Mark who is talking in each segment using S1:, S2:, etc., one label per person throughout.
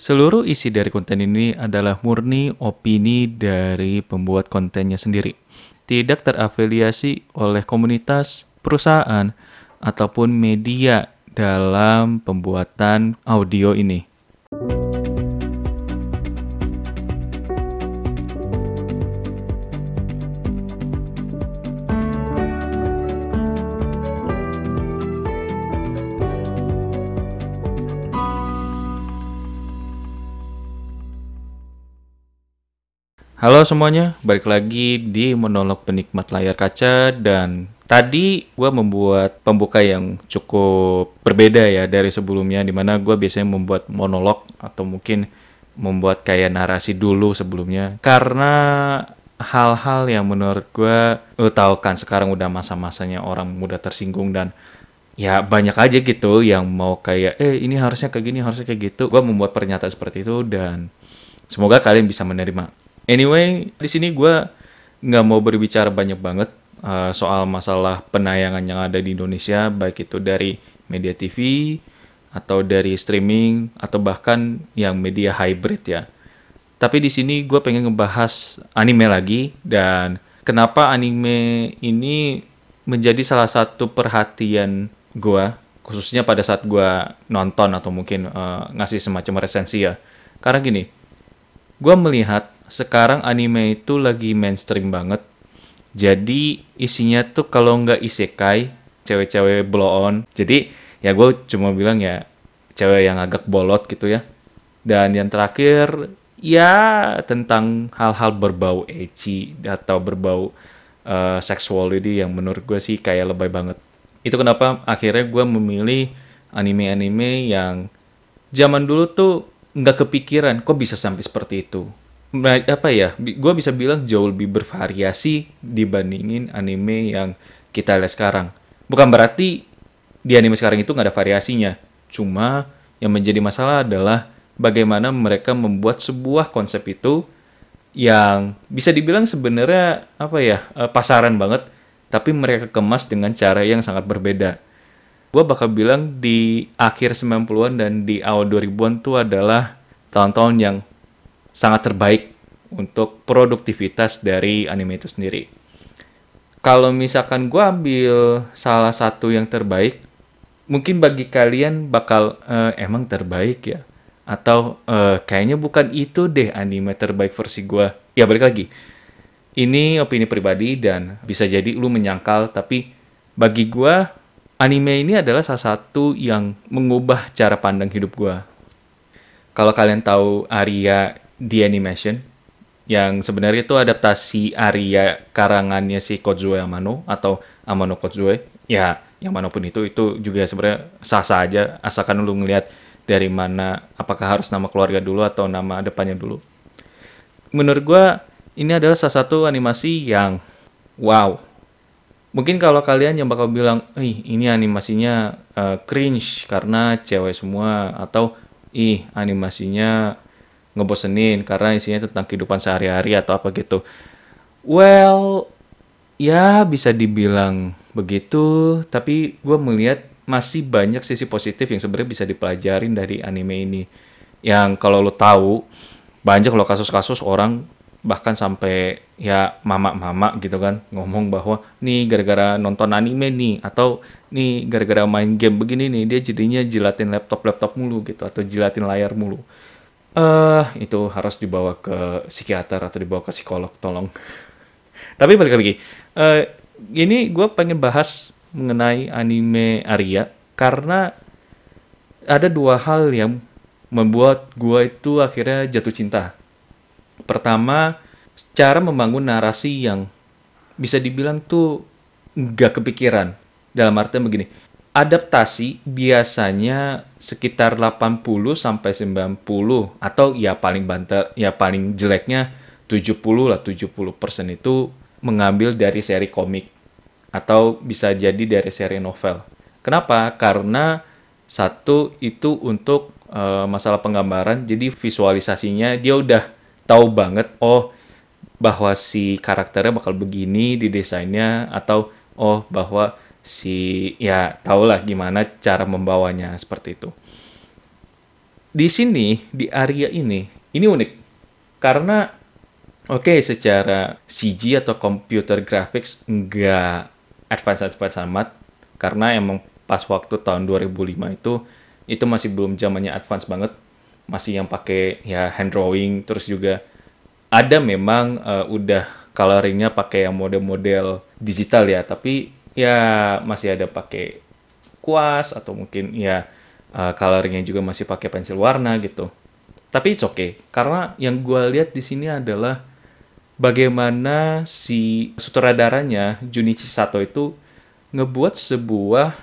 S1: seluruh isi dari konten ini adalah murni opini dari pembuat kontennya sendiri. Tidak terafiliasi oleh komunitas, perusahaan, ataupun media dalam pembuatan audio ini. Halo semuanya, balik lagi di monolog penikmat layar kaca dan tadi gue membuat pembuka yang cukup berbeda ya dari sebelumnya di mana gue biasanya membuat monolog atau mungkin membuat kayak narasi dulu sebelumnya. Karena hal-hal yang menurut gue lo tau kan sekarang udah masa-masanya orang mudah tersinggung dan ya banyak aja gitu yang mau kayak eh ini harusnya kayak gini harusnya kayak gitu. Gue membuat pernyataan seperti itu dan semoga kalian bisa menerima Anyway, di sini gue nggak mau berbicara banyak banget uh, soal masalah penayangan yang ada di Indonesia, baik itu dari media TV atau dari streaming atau bahkan yang media hybrid ya. Tapi di sini gue pengen ngebahas anime lagi dan kenapa anime ini menjadi salah satu perhatian gue khususnya pada saat gue nonton atau mungkin uh, ngasih semacam resensi ya. Karena gini, gue melihat sekarang anime itu lagi mainstream banget. Jadi isinya tuh kalau nggak isekai, cewek-cewek blow on. Jadi ya gue cuma bilang ya cewek yang agak bolot gitu ya. Dan yang terakhir ya tentang hal-hal berbau ecchi atau berbau uh, sexuality yang menurut gue sih kayak lebay banget. Itu kenapa akhirnya gue memilih anime-anime yang zaman dulu tuh nggak kepikiran kok bisa sampai seperti itu apa ya gue bisa bilang jauh lebih bervariasi dibandingin anime yang kita lihat sekarang. Bukan berarti di anime sekarang itu nggak ada variasinya. Cuma yang menjadi masalah adalah bagaimana mereka membuat sebuah konsep itu yang bisa dibilang sebenarnya apa ya eh, pasaran banget tapi mereka kemas dengan cara yang sangat berbeda. Gue bakal bilang di akhir 90-an dan di awal 2000-an tuh adalah tahun-tahun yang sangat terbaik untuk produktivitas dari anime itu sendiri. Kalau misalkan gue ambil salah satu yang terbaik, mungkin bagi kalian bakal e, emang terbaik ya, atau e, kayaknya bukan itu deh anime terbaik versi gue. Ya balik lagi, ini opini pribadi dan bisa jadi lu menyangkal, tapi bagi gue anime ini adalah salah satu yang mengubah cara pandang hidup gue. Kalau kalian tahu Arya The Animation yang sebenarnya itu adaptasi Arya karangannya si Kozue Amano atau Amano Kozue. Ya, yang mana pun itu itu juga sebenarnya sah-sah aja asalkan lu ngelihat dari mana apakah harus nama keluarga dulu atau nama depannya dulu. Menurut gua ini adalah salah satu animasi yang wow. Mungkin kalau kalian yang bakal bilang, "Ih, ini animasinya uh, cringe karena cewek semua" atau "Ih, animasinya ngebosenin karena isinya tentang kehidupan sehari-hari atau apa gitu. Well, ya bisa dibilang begitu, tapi gue melihat masih banyak sisi positif yang sebenarnya bisa dipelajarin dari anime ini. Yang kalau lo tahu, banyak lo kasus-kasus orang bahkan sampai ya mama-mama gitu kan ngomong bahwa nih gara-gara nonton anime nih atau nih gara-gara main game begini nih dia jadinya jilatin laptop-laptop mulu gitu atau jilatin layar mulu uh, itu harus dibawa ke psikiater atau dibawa ke psikolog tolong. Tapi balik lagi uh, ini gue pengen bahas mengenai anime Arya karena ada dua hal yang membuat gue itu akhirnya jatuh cinta. Pertama cara membangun narasi yang bisa dibilang tuh nggak kepikiran. Dalam artian begini adaptasi biasanya sekitar 80 sampai 90 atau ya paling banter ya paling jeleknya 70 lah 70% itu mengambil dari seri komik atau bisa jadi dari seri novel. Kenapa? Karena satu itu untuk uh, masalah penggambaran jadi visualisasinya dia udah tahu banget oh bahwa si karakternya bakal begini di desainnya atau oh bahwa si ya tahulah gimana cara membawanya seperti itu. di sini di area ini ini unik. Karena oke okay, secara CG atau computer graphics nggak advance advance amat. Karena emang pas waktu tahun 2005 itu itu masih belum zamannya advance banget. Masih yang pakai ya hand drawing. Terus juga ada memang uh, udah coloringnya pakai yang model-model digital ya. Tapi ya masih ada pakai kuas atau mungkin ya uh, coloringnya juga masih pakai pensil warna gitu. Tapi it's okay karena yang gue lihat di sini adalah bagaimana si sutradaranya Junichi Sato itu ngebuat sebuah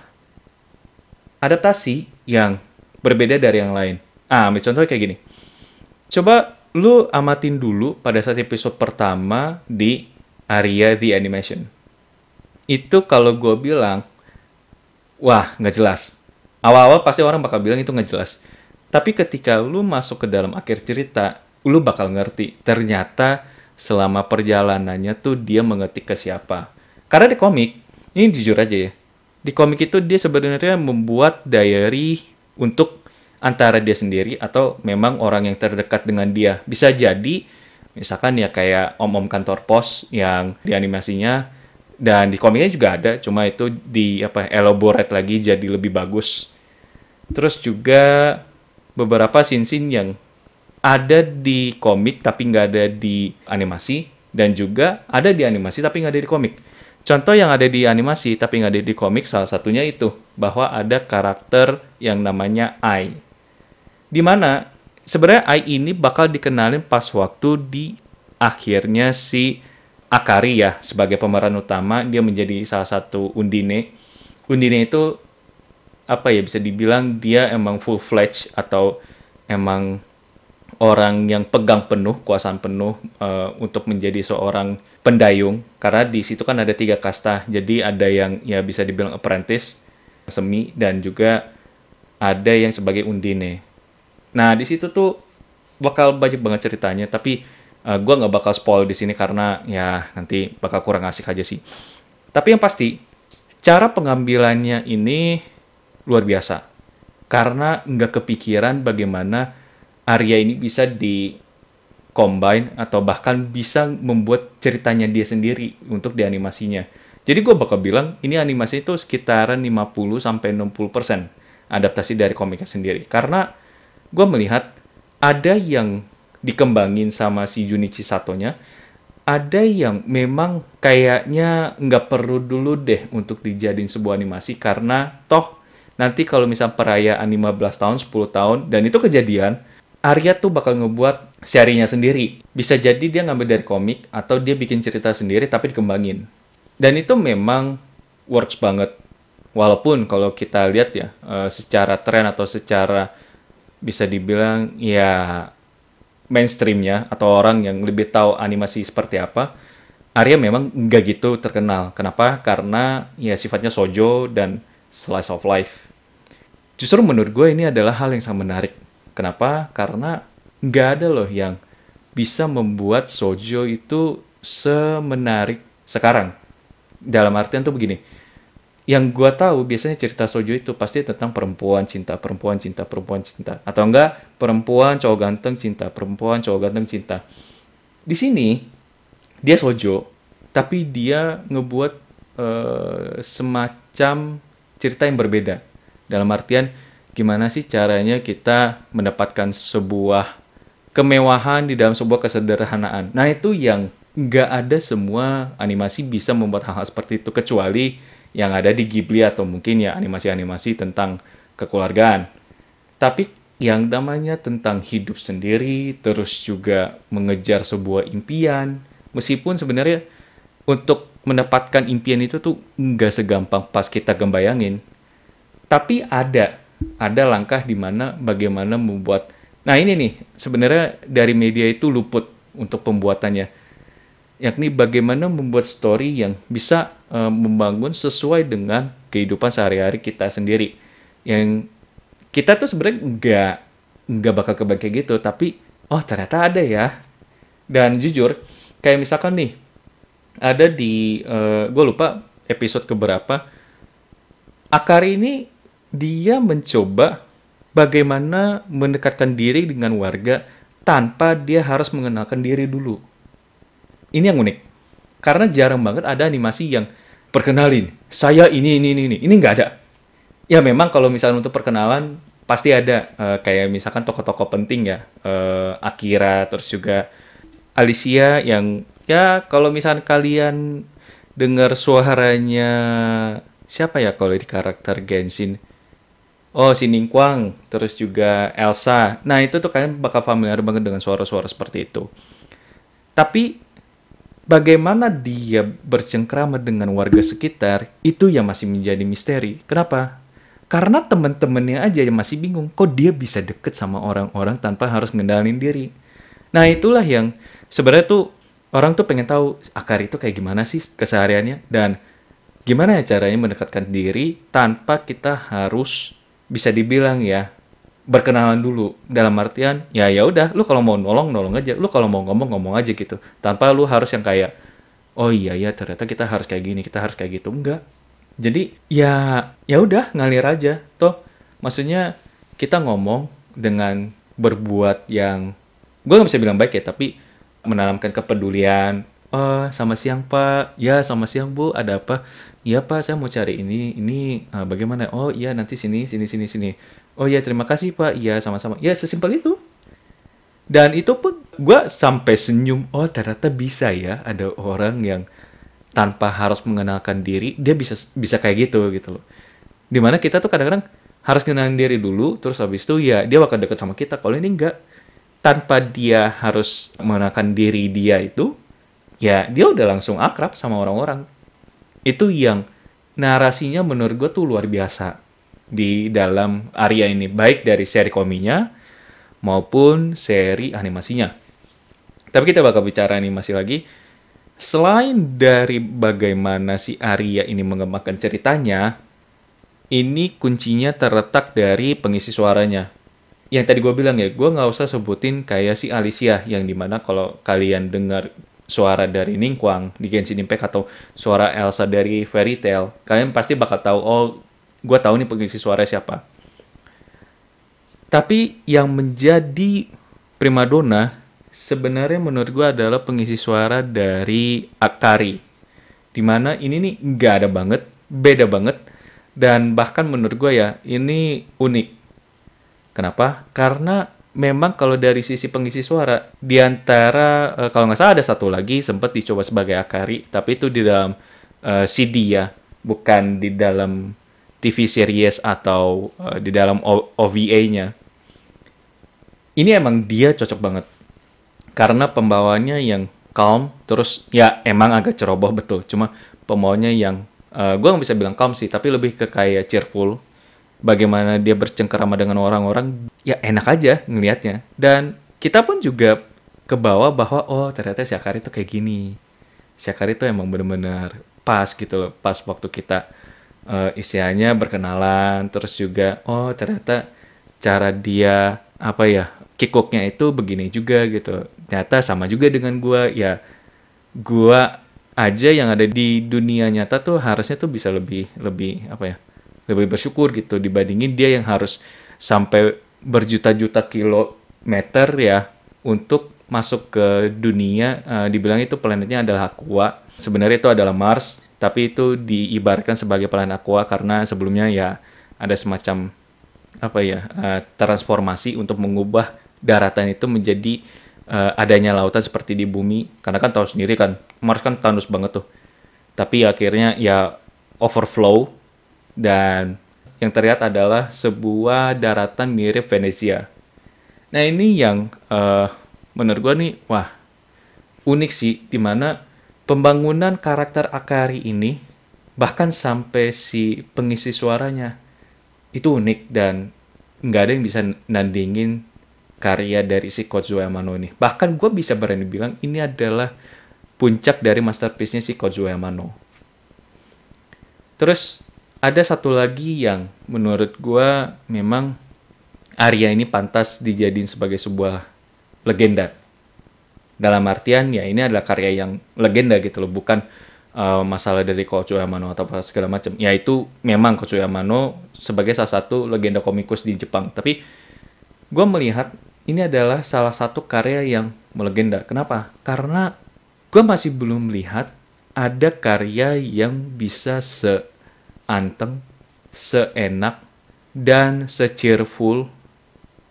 S1: adaptasi yang berbeda dari yang lain. Ah, ambil contoh kayak gini. Coba lu amatin dulu pada saat episode pertama di area The Animation. Itu kalau gue bilang, wah nggak jelas awal-awal pasti orang bakal bilang itu nggak jelas. Tapi ketika lu masuk ke dalam akhir cerita, lu bakal ngerti. Ternyata selama perjalanannya tuh dia mengetik ke siapa. Karena di komik, ini jujur aja ya. Di komik itu dia sebenarnya membuat diary untuk antara dia sendiri atau memang orang yang terdekat dengan dia. Bisa jadi misalkan ya kayak om-om kantor pos yang di animasinya dan di komiknya juga ada, cuma itu di apa elaborate lagi jadi lebih bagus Terus juga beberapa scene-scene yang ada di komik tapi nggak ada di animasi dan juga ada di animasi tapi nggak ada di komik. Contoh yang ada di animasi tapi nggak ada di komik salah satunya itu bahwa ada karakter yang namanya Ai. Di mana sebenarnya Ai ini bakal dikenalin pas waktu di akhirnya si Akari ya sebagai pemeran utama dia menjadi salah satu Undine. Undine itu apa ya bisa dibilang dia emang full fledged atau emang orang yang pegang penuh kuasaan penuh uh, untuk menjadi seorang pendayung. Karena di situ kan ada tiga kasta. Jadi ada yang ya bisa dibilang apprentice semi dan juga ada yang sebagai undine. Nah di situ tuh bakal banyak banget ceritanya tapi uh, eh, gue nggak bakal spoil di sini karena ya nanti bakal kurang asik aja sih tapi yang pasti cara pengambilannya ini luar biasa. Karena nggak kepikiran bagaimana Arya ini bisa di combine atau bahkan bisa membuat ceritanya dia sendiri untuk di animasinya. Jadi gue bakal bilang ini animasi itu sekitaran 50 sampai 60% adaptasi dari komiknya sendiri. Karena gue melihat ada yang dikembangin sama si Junichi Satonya, ada yang memang kayaknya nggak perlu dulu deh untuk dijadiin sebuah animasi karena toh nanti kalau misal perayaan 15 tahun, 10 tahun, dan itu kejadian, Arya tuh bakal ngebuat serinya sendiri. Bisa jadi dia ngambil dari komik, atau dia bikin cerita sendiri tapi dikembangin. Dan itu memang works banget. Walaupun kalau kita lihat ya, uh, secara tren atau secara bisa dibilang ya mainstreamnya atau orang yang lebih tahu animasi seperti apa, Arya memang nggak gitu terkenal. Kenapa? Karena ya sifatnya sojo dan slice of life Justru menurut gue ini adalah hal yang sangat menarik. Kenapa? Karena nggak ada loh yang bisa membuat sojo itu semenarik sekarang. Dalam artian tuh begini, yang gue tahu biasanya cerita sojo itu pasti tentang perempuan cinta, perempuan cinta, perempuan cinta. Atau enggak, perempuan cowok ganteng cinta, perempuan cowok ganteng cinta. Di sini, dia sojo, tapi dia ngebuat uh, semacam cerita yang berbeda dalam artian gimana sih caranya kita mendapatkan sebuah kemewahan di dalam sebuah kesederhanaan. Nah itu yang nggak ada semua animasi bisa membuat hal-hal seperti itu kecuali yang ada di Ghibli atau mungkin ya animasi-animasi tentang kekeluargaan. Tapi yang namanya tentang hidup sendiri, terus juga mengejar sebuah impian, meskipun sebenarnya untuk mendapatkan impian itu tuh nggak segampang pas kita gembayangin. Tapi ada ada langkah di mana bagaimana membuat Nah, ini nih sebenarnya dari media itu luput untuk pembuatannya. Yakni bagaimana membuat story yang bisa uh, membangun sesuai dengan kehidupan sehari-hari kita sendiri. Yang kita tuh sebenarnya nggak nggak bakal kebagian gitu, tapi oh ternyata ada ya. Dan jujur, kayak misalkan nih, ada di, uh, eh, gue lupa episode keberapa, Akari ini dia mencoba bagaimana mendekatkan diri dengan warga tanpa dia harus mengenalkan diri dulu. Ini yang unik. Karena jarang banget ada animasi yang perkenalin, saya ini, ini, ini, ini. Ini nggak ada. Ya memang kalau misalnya untuk perkenalan, pasti ada. Uh, kayak misalkan tokoh-tokoh penting ya. Uh, Akira, terus juga Alicia yang, ya kalau misalnya kalian dengar suaranya, siapa ya kalau di karakter Genshin? Oh, si Ningguang, terus juga Elsa. Nah, itu tuh kalian bakal familiar banget dengan suara-suara seperti itu. Tapi bagaimana dia bercengkrama dengan warga sekitar, itu yang masih menjadi misteri. Kenapa? Karena teman-temannya aja yang masih bingung, kok dia bisa deket sama orang-orang tanpa harus ngendalin diri. Nah, itulah yang sebenarnya tuh orang tuh pengen tahu Akari itu kayak gimana sih kesehariannya dan gimana ya caranya mendekatkan diri tanpa kita harus bisa dibilang ya berkenalan dulu. Dalam artian ya ya udah lu kalau mau nolong nolong aja. Lu kalau mau ngomong ngomong aja gitu. Tanpa lu harus yang kayak oh iya ya ternyata kita harus kayak gini kita harus kayak gitu. Enggak. Jadi ya ya udah ngalir aja. Toh maksudnya kita ngomong dengan berbuat yang gue nggak bisa bilang baik ya tapi menanamkan kepedulian. Oh sama siang pak. Ya sama siang bu. Ada apa? Iya pak saya mau cari ini ini uh, bagaimana? Oh iya nanti sini sini sini sini oh iya terima kasih pak. Iya sama-sama. Ya sesimpel itu. Dan itu pun gue sampai senyum oh ternyata bisa ya ada orang yang tanpa harus mengenalkan diri dia bisa bisa kayak gitu gitu loh. Di mana kita tuh kadang-kadang harus kenalin diri dulu terus habis itu ya dia bakal deket sama kita. Kalau ini enggak tanpa dia harus mengenalkan diri dia itu ya dia udah langsung akrab sama orang-orang. Itu yang narasinya menurut gue tuh luar biasa di dalam area ini baik dari seri kominya maupun seri animasinya. Tapi kita bakal bicara animasi lagi. Selain dari bagaimana si Arya ini mengembangkan ceritanya ini kuncinya terletak dari pengisi suaranya. Yang tadi gue bilang ya, gue nggak usah sebutin kayak si Alicia, yang di mana kalau kalian dengar suara dari Ningguang di Genshin Impact atau suara Elsa dari Fairy Tail, kalian pasti bakal tahu, oh, gue tahu nih pengisi suara siapa. Tapi yang menjadi primadona sebenarnya menurut gue adalah pengisi suara dari Akari. Di mana ini nih nggak ada banget, beda banget, dan bahkan menurut gue ya ini unik. Kenapa? Karena memang kalau dari sisi pengisi suara di antara uh, kalau nggak salah ada satu lagi sempat dicoba sebagai Akari tapi itu di dalam uh, eh, CD ya bukan di dalam TV series atau uh, di dalam OVA-nya ini emang dia cocok banget. Karena pembawanya yang calm terus ya emang agak ceroboh betul. Cuma pembawanya yang uh, gue nggak bisa bilang calm sih tapi lebih ke kayak cheerful. Bagaimana dia bercengkerama dengan orang-orang ya enak aja ngelihatnya dan kita pun juga ke bawah bahwa oh ternyata si Akari itu kayak gini. Si Akari itu emang benar-benar pas gitu loh pas waktu kita uh, istilahnya berkenalan terus juga oh ternyata cara dia apa ya kikuknya itu begini juga gitu. Ternyata sama juga dengan gua. Ya gua aja yang ada di dunia nyata tuh harusnya tuh bisa lebih lebih apa ya lebih bersyukur gitu dibandingin dia yang harus sampai berjuta-juta kilometer ya untuk masuk ke dunia. Uh, dibilang itu planetnya adalah Aqua. Sebenarnya itu adalah Mars tapi itu diibaratkan sebagai planet Aqua karena sebelumnya ya ada semacam apa ya uh, transformasi untuk mengubah daratan itu menjadi uh, adanya lautan seperti di bumi karena kan tahu sendiri kan Mars kan tandus banget tuh tapi akhirnya ya overflow dan yang terlihat adalah sebuah daratan mirip Venesia. Nah ini yang uh, menurut gue nih, wah unik sih, di mana pembangunan karakter Akari ini bahkan sampai si pengisi suaranya itu unik dan nggak ada yang bisa nandingin karya dari si Kozuo Yamano ini. Bahkan gue bisa berani bilang ini adalah puncak dari masterpiece-nya si Kozuo Yamano. Terus ada satu lagi yang menurut gue memang Arya ini pantas dijadiin sebagai sebuah legenda. Dalam artian ya ini adalah karya yang legenda gitu loh, bukan uh, masalah dari Coach Uemano atau segala macam. Ya itu memang Coach Uemano sebagai salah satu legenda komikus di Jepang. Tapi gue melihat ini adalah salah satu karya yang melegenda. Kenapa? Karena gue masih belum melihat ada karya yang bisa seanteng, seenak, dan se-cheerful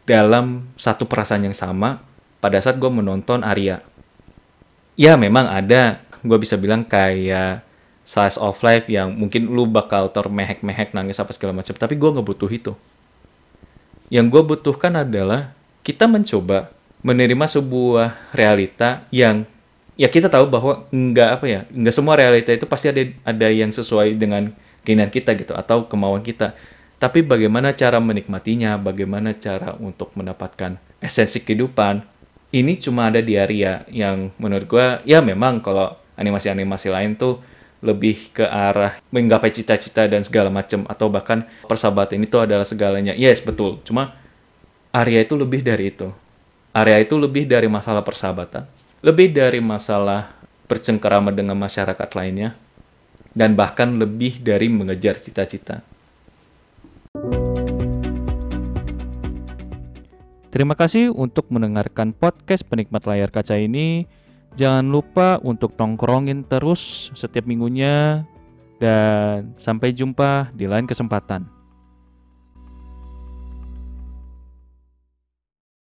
S1: dalam satu perasaan yang sama pada saat gue menonton Arya. Ya memang ada, gue bisa bilang kayak slice of life yang mungkin lu bakal termehek-mehek nangis apa segala macam, tapi gue nggak butuh itu. Yang gue butuhkan adalah kita mencoba menerima sebuah realita yang ya kita tahu bahwa nggak apa ya nggak semua realita itu pasti ada ada yang sesuai dengan keinginan kita gitu atau kemauan kita tapi bagaimana cara menikmatinya, bagaimana cara untuk mendapatkan esensi kehidupan, ini cuma ada di Arya yang menurut gue, ya memang kalau animasi-animasi lain tuh lebih ke arah menggapai cita-cita dan segala macam atau bahkan persahabatan itu adalah segalanya. Yes, betul. Cuma Arya itu lebih dari itu. Arya itu lebih dari masalah persahabatan, lebih dari masalah bercengkerama dengan masyarakat lainnya, dan bahkan lebih dari mengejar cita-cita. Terima kasih untuk mendengarkan podcast penikmat layar kaca ini. Jangan lupa untuk nongkrongin terus setiap minggunya dan sampai jumpa di lain kesempatan.